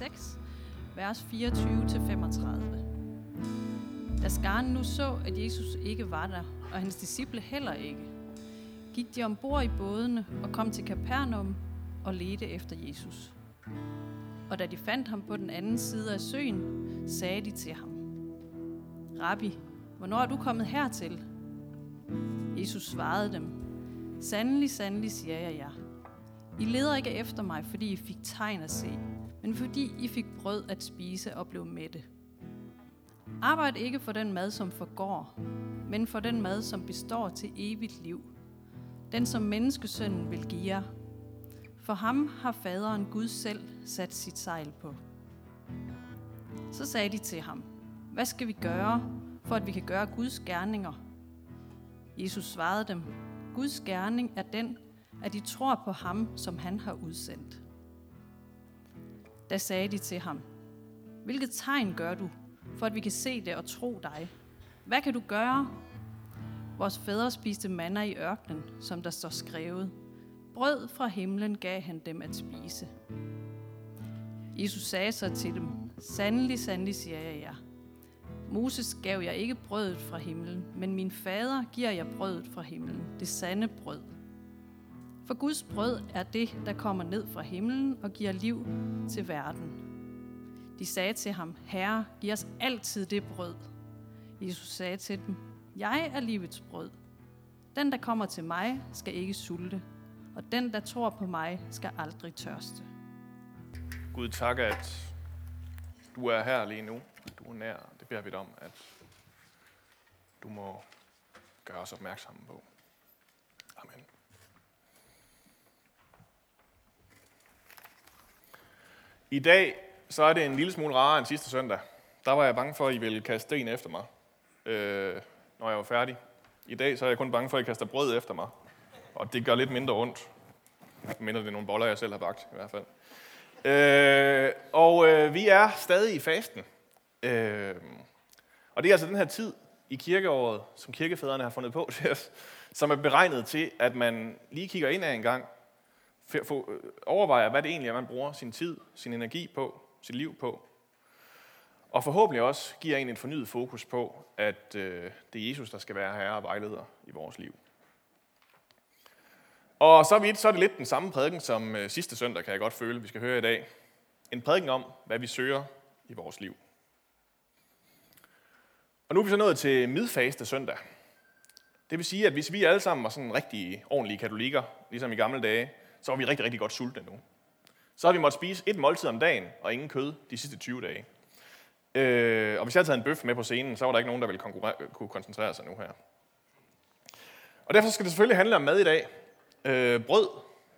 6, vers 24-35. Da skaren nu så, at Jesus ikke var der, og hans disciple heller ikke, gik de ombord i bådene og kom til Kapernaum og ledte efter Jesus. Og da de fandt ham på den anden side af søen, sagde de til ham, Rabbi, hvornår er du kommet hertil? Jesus svarede dem, Sandelig, sandelig siger jeg jer. I leder ikke efter mig, fordi I fik tegn at se, men fordi I fik brød at spise og blev mætte. Arbejd ikke for den mad, som forgår, men for den mad, som består til evigt liv. Den, som menneskesønnen vil give jer. For ham har faderen Gud selv sat sit sejl på. Så sagde de til ham, hvad skal vi gøre, for at vi kan gøre Guds gerninger? Jesus svarede dem, Guds gerning er den, at de tror på ham, som han har udsendt. Da sagde de til ham, hvilket tegn gør du, for at vi kan se det og tro dig? Hvad kan du gøre? Vores fædre spiste manna i ørkenen, som der står skrevet. Brød fra himlen gav han dem at spise. Jesus sagde så til dem, Sandelig, sandelig siger jeg jer. Moses gav jeg ikke brødet fra himlen, men min fader giver jeg brødet fra himlen, det sande brød. For Guds brød er det, der kommer ned fra himlen og giver liv til verden. De sagde til ham, Herre, giv os altid det brød. Jesus sagde til dem, Jeg er livets brød. Den, der kommer til mig, skal ikke sulte, og den, der tror på mig, skal aldrig tørste. Gud, tak, at du er her lige nu. Du er nær. Det beder vi dig om, at du må gøre os opmærksomme på. Amen. I dag så er det en lille smule rarere end sidste søndag. Der var jeg bange for, at I ville kaste sten efter mig, øh, når jeg var færdig. I dag så er jeg kun bange for, at I kaster brød efter mig. Og det gør lidt mindre ondt. Mindre det er nogle boller, jeg selv har bagt i hvert fald. Øh, og øh, vi er stadig i fasten. Øh, og det er altså den her tid i kirkeåret, som kirkefædrene har fundet på til os, som er beregnet til, at man lige kigger ind af en gang, for, øh, overvejer, hvad det egentlig er, man bruger sin tid, sin energi på, sit liv på. Og forhåbentlig også giver en en fornyet fokus på, at øh, det er Jesus, der skal være herre og vejleder i vores liv. Og så vidt, så er det lidt den samme prædiken som øh, sidste søndag, kan jeg godt føle, vi skal høre i dag. En prædiken om, hvad vi søger i vores liv. Og nu er vi så nået til midfaste søndag. Det vil sige, at hvis vi alle sammen var sådan rigtige, ordentlige katolikker, ligesom i gamle dage, så var vi rigtig, rigtig godt sultne nu. Så har vi måttet spise et måltid om dagen, og ingen kød de sidste 20 dage. Øh, og hvis jeg havde taget en bøf med på scenen, så var der ikke nogen, der ville kunne koncentrere sig nu her. Og derfor skal det selvfølgelig handle om mad i dag. Øh, brød,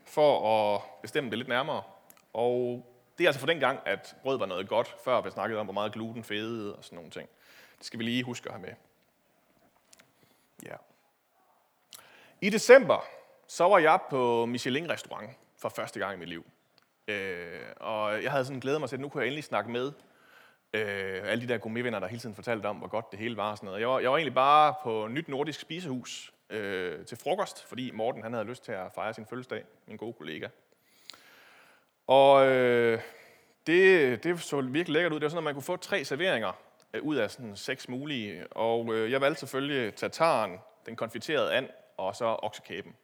for at bestemme det lidt nærmere. Og det er altså for den gang, at brød var noget godt, før vi snakkede om, hvor meget gluten fede og sådan nogle ting. Det skal vi lige huske at have med. Ja. I december, så var jeg på Michelin-restaurant for første gang i mit liv. Øh, og jeg havde sådan glædet mig til, at nu kunne jeg endelig snakke med øh, alle de der gourmetvenner, der hele tiden fortalte om, hvor godt det hele var. Og sådan noget. Jeg, var, jeg var egentlig bare på Nyt Nordisk Spisehus øh, til frokost, fordi Morten han havde lyst til at fejre sin fødselsdag, min gode kollega. Og øh, det, det så virkelig lækkert ud. Det var sådan, at man kunne få tre serveringer øh, ud af sådan seks mulige. Og øh, jeg valgte selvfølgelig tataren, den konfiterede and og så oksekæben.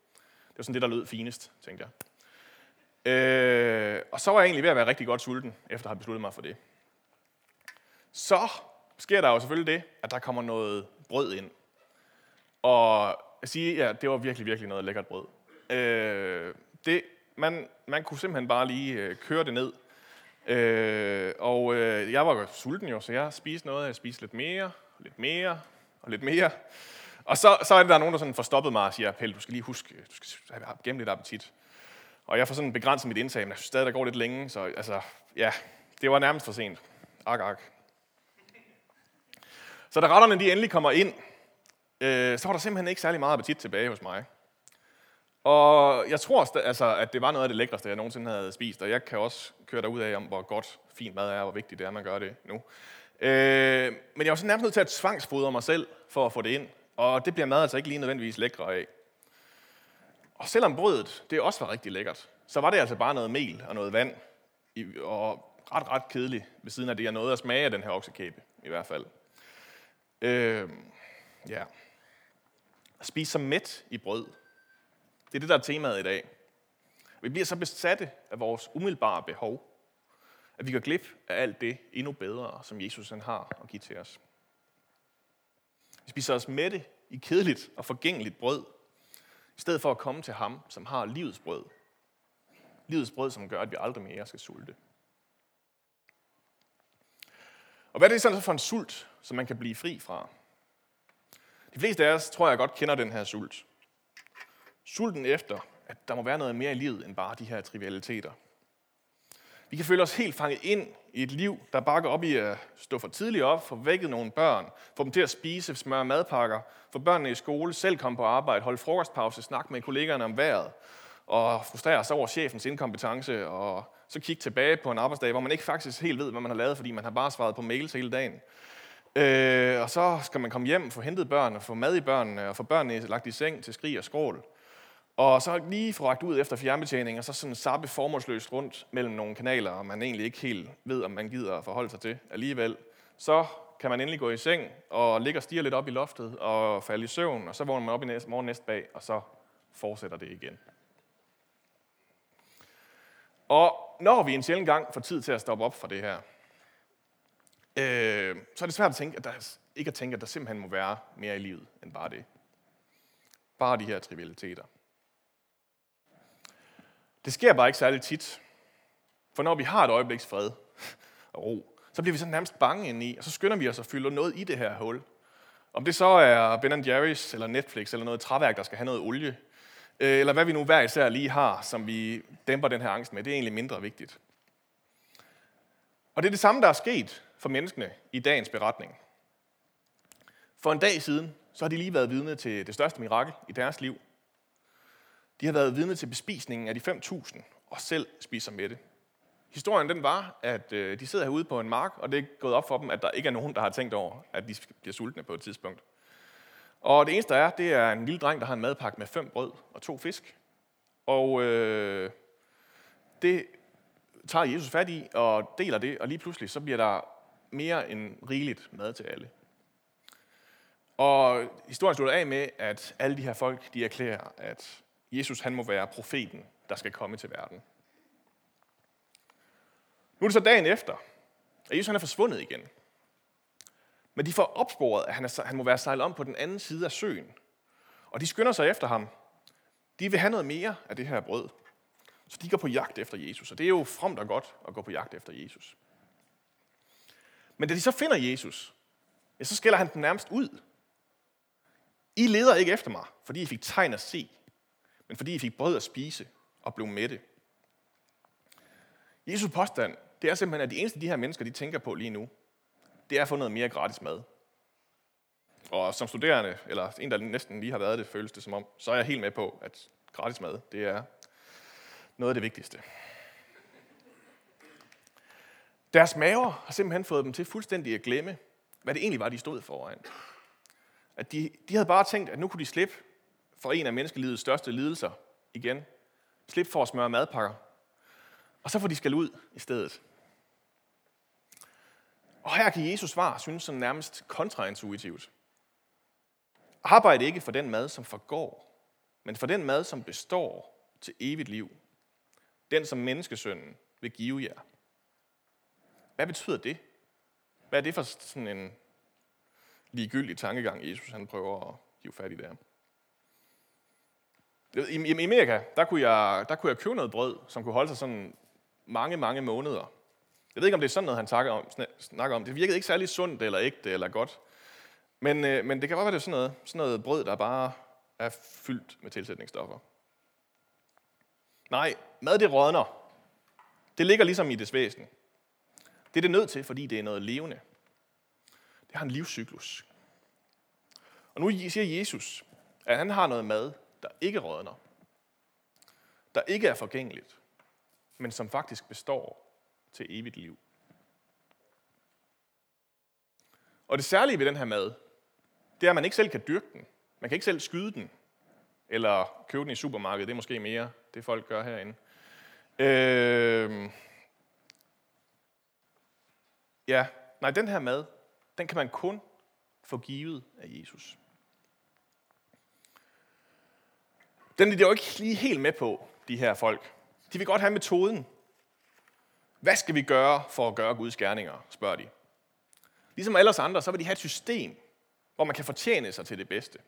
Det var sådan det, der lød finest, tænkte jeg. Øh, og så var jeg egentlig ved at være rigtig godt sulten, efter at have besluttet mig for det. Så sker der jo selvfølgelig det, at der kommer noget brød ind. Og jeg siger, ja, det var virkelig, virkelig noget lækkert brød. Øh, det, man, man kunne simpelthen bare lige øh, køre det ned. Øh, og øh, jeg var jo sulten jo, så jeg spiste noget. Jeg spiste lidt mere, lidt mere og lidt mere. Og så, så er det der nogen, der sådan får stoppet mig og siger, Pelle, du skal lige huske, du skal have gennem lidt appetit. Og jeg får sådan begrænset mit indtag, men jeg synes stadig, der går lidt længe. Så altså, ja, det var nærmest for sent. Ak, ak. Så da retterne de endelig kommer ind, øh, så var der simpelthen ikke særlig meget appetit tilbage hos mig. Og jeg tror altså, at det var noget af det lækreste, jeg nogensinde havde spist, og jeg kan også køre derud af om, hvor godt fint mad er, og hvor vigtigt det er, at man gør det nu. Øh, men jeg var så nærmest nødt til at tvangsfodre mig selv for at få det ind, og det bliver mad altså ikke lige nødvendigvis lækre af. Og selvom brødet, det også var rigtig lækkert, så var det altså bare noget mel og noget vand, og ret, ret kedeligt ved siden af det, jeg nåede at smage af den her oksekæbe, i hvert fald. Øh, ja. At spise mæt i brød. Det er det, der er temaet i dag. Vi bliver så besatte af vores umiddelbare behov, at vi går glip af alt det endnu bedre, som Jesus han har at give til os. Vi spiser os mætte i kedeligt og forgængeligt brød, i stedet for at komme til ham, som har livets brød. Livets brød, som gør, at vi aldrig mere skal sulte. Og hvad er det sådan for en sult, som man kan blive fri fra? De fleste af os, tror jeg godt, kender den her sult. Sulten efter, at der må være noget mere i livet end bare de her trivialiteter. Vi kan føle os helt fanget ind i et liv, der bakker op i at stå for tidligt op, få vækket nogle børn, få dem til at spise, smøre madpakker, få børnene i skole, selv komme på arbejde, holde frokostpause, snakke med kollegaerne om vejret, og frustrere sig over chefens inkompetence, og så kigge tilbage på en arbejdsdag, hvor man ikke faktisk helt ved, hvad man har lavet, fordi man har bare svaret på mails hele dagen. Øh, og så skal man komme hjem, få hentet børn, og få mad i børnene, og få børnene lagt i seng til skrig og skrål. Og så lige få ragt ud efter fjernbetjening, og så sådan sappe formålsløst rundt mellem nogle kanaler, og man egentlig ikke helt ved, om man gider at forholde sig til alligevel. Så kan man endelig gå i seng og ligge og stige lidt op i loftet og falde i søvn, og så vågner man op i næste, morgen næste bag, og så fortsætter det igen. Og når vi en sjældent gang får tid til at stoppe op for det her, øh, så er det svært at tænke, at der, ikke at tænke, at der simpelthen må være mere i livet end bare det. Bare de her trivialiteter. Det sker bare ikke særlig tit. For når vi har et øjebliks fred og ro, så bliver vi så nærmest bange ind i, og så skynder vi os at fylde noget i det her hul. Om det så er Ben Jerry's eller Netflix eller noget træværk, der skal have noget olie, øh, eller hvad vi nu hver især lige har, som vi dæmper den her angst med, det er egentlig mindre vigtigt. Og det er det samme, der er sket for menneskene i dagens beretning. For en dag siden, så har de lige været vidne til det største mirakel i deres liv. De har været vidne til bespisningen af de 5.000 og selv spiser med det. Historien den var, at øh, de sidder herude på en mark, og det er gået op for dem, at der ikke er nogen, der har tænkt over, at de bliver sultne på et tidspunkt. Og det eneste der er, det er en lille dreng, der har en madpakke med fem brød og to fisk. Og øh, det tager Jesus fat i og deler det, og lige pludselig så bliver der mere end rigeligt mad til alle. Og historien slutter af med, at alle de her folk, de erklærer, at Jesus han må være profeten, der skal komme til verden. Nu er det så dagen efter, at Jesus han er forsvundet igen. Men de får opsporet, at han, er, han må være sejlet om på den anden side af søen. Og de skynder sig efter ham. De vil have noget mere af det her brød. Så de går på jagt efter Jesus. Og det er jo fromt og godt at gå på jagt efter Jesus. Men da de så finder Jesus, ja, så skælder han den nærmest ud. I leder ikke efter mig, fordi I fik tegn at se, men fordi I fik brød at spise og blev mætte. Jesu påstand, det er simpelthen, at de eneste de her mennesker, de tænker på lige nu, det er at få noget mere gratis mad. Og som studerende, eller en, der næsten lige har været det, føles det som om, så er jeg helt med på, at gratis mad, det er noget af det vigtigste. Deres maver har simpelthen fået dem til fuldstændig at glemme, hvad det egentlig var, de stod foran. At de, de havde bare tænkt, at nu kunne de slippe for en af menneskelivets største lidelser igen. Slip for at smøre madpakker. Og så får de skal ud i stedet. Og her kan Jesus svar synes sådan nærmest kontraintuitivt. Arbejd ikke for den mad, som forgår, men for den mad, som består til evigt liv. Den, som menneskesønnen vil give jer. Hvad betyder det? Hvad er det for sådan en ligegyldig tankegang, Jesus han prøver at hive fat i der? I, i Amerika, der kunne, jeg, der kunne jeg købe noget brød, som kunne holde sig sådan mange, mange måneder. Jeg ved ikke, om det er sådan noget, han snakker om. Snakker om. Det virkede ikke særlig sundt eller ægte eller godt. Men, øh, men det kan godt være, det er sådan noget, sådan noget brød, der bare er fyldt med tilsætningsstoffer. Nej, mad det rådner. Det ligger ligesom i det væsen. Det er det nødt til, fordi det er noget levende. Det har en livscyklus. Og nu siger Jesus, at han har noget mad, der ikke rådner. Der ikke er forgængeligt, men som faktisk består til evigt liv. Og det særlige ved den her mad, det er, at man ikke selv kan dyrke den. Man kan ikke selv skyde den, eller købe den i supermarkedet. Det er måske mere det, folk gør herinde. Øh, ja, nej, den her mad, den kan man kun få givet af Jesus. Den er de jo ikke lige helt med på, de her folk. De vil godt have metoden. Hvad skal vi gøre for at gøre Guds gerninger, spørger de. Ligesom alle os andre, så vil de have et system, hvor man kan fortjene sig til det bedste.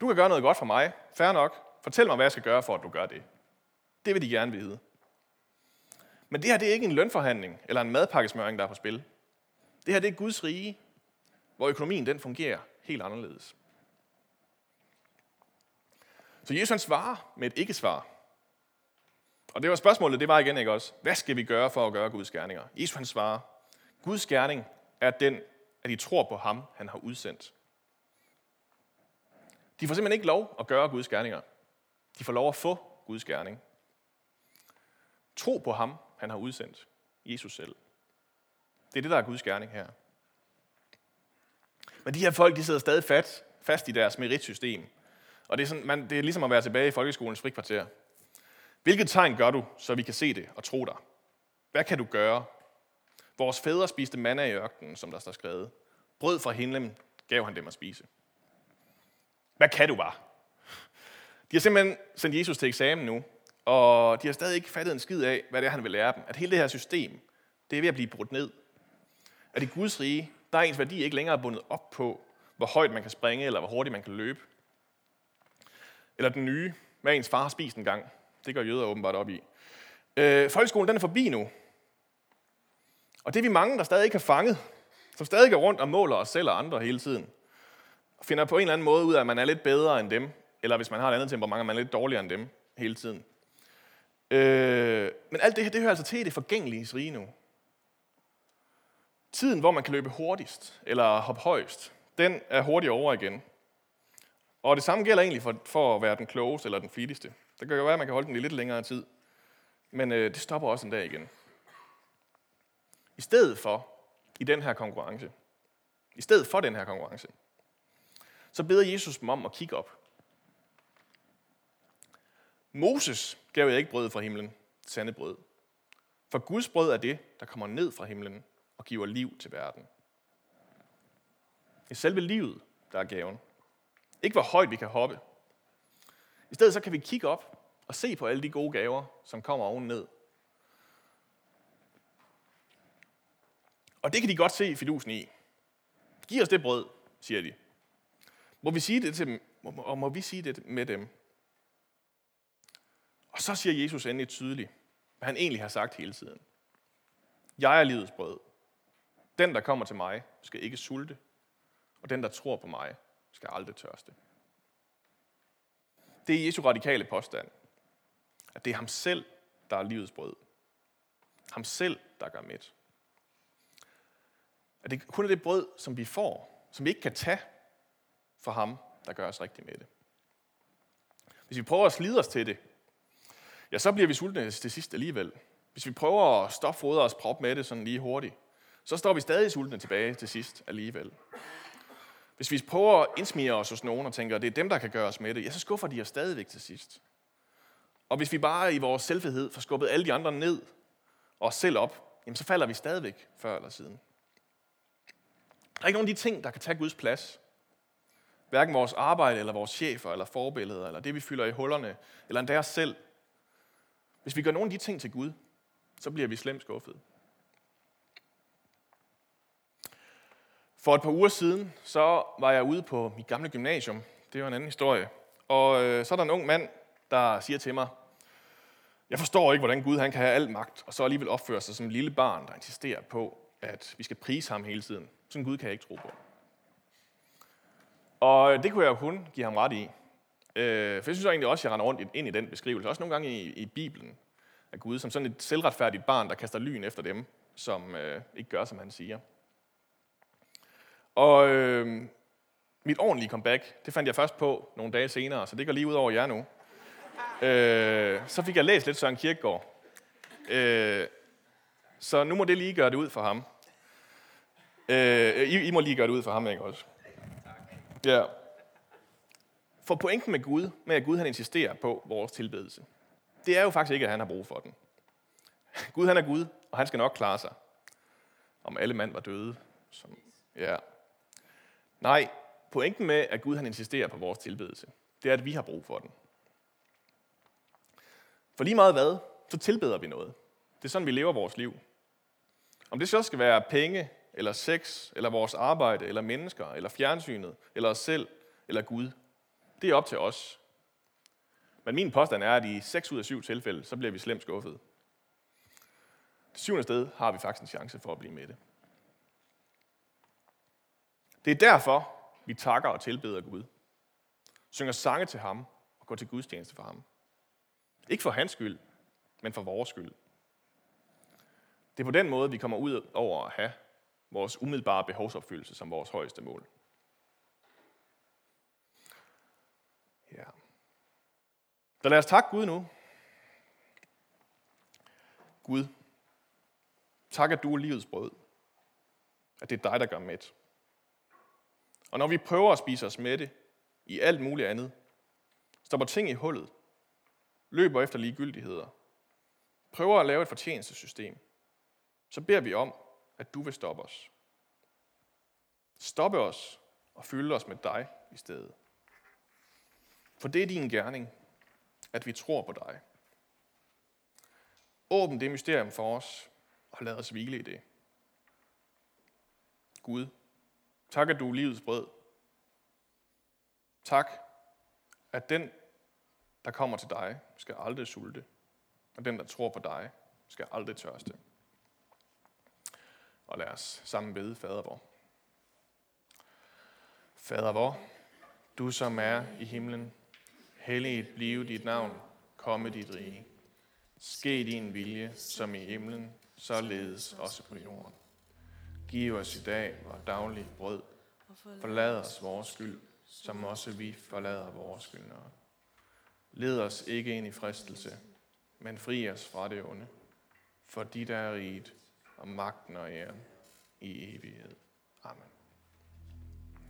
Du kan gøre noget godt for mig. fair nok. Fortæl mig, hvad jeg skal gøre for, at du gør det. Det vil de gerne vide. Men det her det er ikke en lønforhandling eller en madpakkesmøring, der er på spil. Det her det er Guds rige, hvor økonomien den fungerer helt anderledes. Så Jesus han svarer med et ikke-svar. Og det var spørgsmålet, det var igen ikke også, hvad skal vi gøre for at gøre Guds gerninger? Jesus han svarer, Guds gerning er den, at I tror på ham, han har udsendt. De får simpelthen ikke lov at gøre Guds gerninger. De får lov at få Guds gerning. Tro på ham, han har udsendt. Jesus selv. Det er det, der er Guds gerning her. Men de her folk, de sidder stadig fast, fast i deres meritsystem. Og det er, sådan, man, det er ligesom at være tilbage i folkeskolens frikvarter. Hvilket tegn gør du, så vi kan se det og tro dig? Hvad kan du gøre? Vores fædre spiste manna i ørkenen, som der står skrevet. Brød fra himlen gav han dem at spise. Hvad kan du bare? De har simpelthen sendt Jesus til eksamen nu, og de har stadig ikke fattet en skid af, hvad det er, han vil lære dem. At hele det her system, det er ved at blive brudt ned. At i Guds rige, der er ens værdi ikke længere bundet op på, hvor højt man kan springe, eller hvor hurtigt man kan løbe. Eller den nye, hvad ens far har spist en gang. Det går jøder åbenbart op i. Øh, folkeskolen den er forbi nu. Og det er vi mange, der stadig ikke har fanget. Som stadig går rundt og måler os selv og andre hele tiden. Og finder på en eller anden måde ud af, at man er lidt bedre end dem. Eller hvis man har et andet temperament, at man er lidt dårligere end dem hele tiden. Øh, men alt det her, det hører altså til i det forgængelige rige nu. Tiden, hvor man kan løbe hurtigst eller hoppe højst, den er hurtigt over igen. Og det samme gælder egentlig for, for at være den klogeste eller den flittigste. Det kan jo være, at man kan holde den i lidt længere tid. Men øh, det stopper også en dag igen. I stedet for, i den her konkurrence, i stedet for den her konkurrence, så beder Jesus dem om at kigge op. Moses gav jeg ikke brød fra himlen, sande brød. For Guds brød er det, der kommer ned fra himlen og giver liv til verden. Det er selve livet, der er gaven. Ikke hvor højt vi kan hoppe. I stedet så kan vi kigge op og se på alle de gode gaver, som kommer oven ned. Og det kan de godt se fidusen i. Giv os det brød, siger de. Må vi sige det til dem, og må vi sige det med dem? Og så siger Jesus endelig tydeligt, hvad han egentlig har sagt hele tiden. Jeg er livets brød. Den, der kommer til mig, skal ikke sulte, og den, der tror på mig, skal aldrig tørste. Det er Jesu radikale påstand, at det er ham selv, der er livets brød. Ham selv, der gør midt. At det kun er det brød, som vi får, som vi ikke kan tage for ham, der gør os rigtig med det. Hvis vi prøver at slide os til det, ja, så bliver vi sultne til sidst alligevel. Hvis vi prøver at stoppe fodre os prop med det sådan lige hurtigt, så står vi stadig sultne tilbage til sidst alligevel. Hvis vi prøver at indsmire os hos nogen og tænker, at det er dem, der kan gøre os med det, ja, så skuffer de os stadigvæk til sidst. Og hvis vi bare i vores selvfedhed får skubbet alle de andre ned og os selv op, jamen så falder vi stadigvæk før eller siden. Der er ikke nogen af de ting, der kan tage Guds plads. Hverken vores arbejde, eller vores chefer, eller forbilleder, eller det, vi fylder i hullerne, eller endda os selv. Hvis vi gør nogen af de ting til Gud, så bliver vi slemt skuffet. For et par uger siden, så var jeg ude på mit gamle gymnasium. Det var en anden historie. Og øh, så er der en ung mand, der siger til mig, jeg forstår ikke, hvordan Gud han kan have al magt, og så alligevel opføre sig som en lille barn, der insisterer på, at vi skal prise ham hele tiden. Sådan Gud kan jeg ikke tro på. Og øh, det kunne jeg jo kun give ham ret i. Øh, for jeg synes egentlig også, at jeg render rundt ind i den beskrivelse. Også nogle gange i, i Bibelen af Gud, som sådan et selvretfærdigt barn, der kaster lyn efter dem, som øh, ikke gør, som han siger. Og øh, mit ordentlige comeback, det fandt jeg først på nogle dage senere, så det går lige ud over jer nu. Øh, så fik jeg læst lidt Søren Kierkegaard. Øh, så nu må det lige gøre det ud for ham. Øh, I, I må lige gøre det ud for ham, ikke også? Ja. For pointen med Gud, med at Gud han insisterer på vores tilbedelse, det er jo faktisk ikke, at han har brug for den. Gud han er Gud, og han skal nok klare sig. om alle mand var døde. Som, ja. Nej, pointen med, at Gud han insisterer på vores tilbedelse, det er, at vi har brug for den. For lige meget hvad, så tilbeder vi noget. Det er sådan, vi lever vores liv. Om det så skal være penge, eller sex, eller vores arbejde, eller mennesker, eller fjernsynet, eller os selv, eller Gud, det er op til os. Men min påstand er, at i 6 ud af 7 tilfælde, så bliver vi slemt skuffet. Det syvende sted har vi faktisk en chance for at blive med det. Det er derfor, vi takker og tilbeder Gud. Synger sange til ham og går til gudstjeneste for ham. Ikke for hans skyld, men for vores skyld. Det er på den måde, vi kommer ud over at have vores umiddelbare behovsopfyldelse som vores højeste mål. Ja. Så lad os takke Gud nu. Gud, tak at du er livets brød. At det er dig, der gør mæt. Og når vi prøver at spise os med det i alt muligt andet, stopper ting i hullet, løber efter ligegyldigheder, prøver at lave et fortjenestesystem, så beder vi om, at du vil stoppe os. Stoppe os og fylde os med dig i stedet. For det er din gerning, at vi tror på dig. Åbn det mysterium for os, og lad os hvile i det. Gud, tak at du er livets brød. Tak, at den, der kommer til dig, skal aldrig sulte, og den, der tror på dig, skal aldrig tørste. Og lad os sammen bede fader vor. Fader vor, du som er i himlen, helliget blive dit navn, komme dit rige. Ske din vilje, som i himlen, således også på jorden. Giv os i dag vores daglige brød. Forlad os vores skyld, som også vi forlader vores skyldnere. Led os ikke ind i fristelse, men fri os fra det onde. For dit er riget, og magten og æren i evighed. Amen.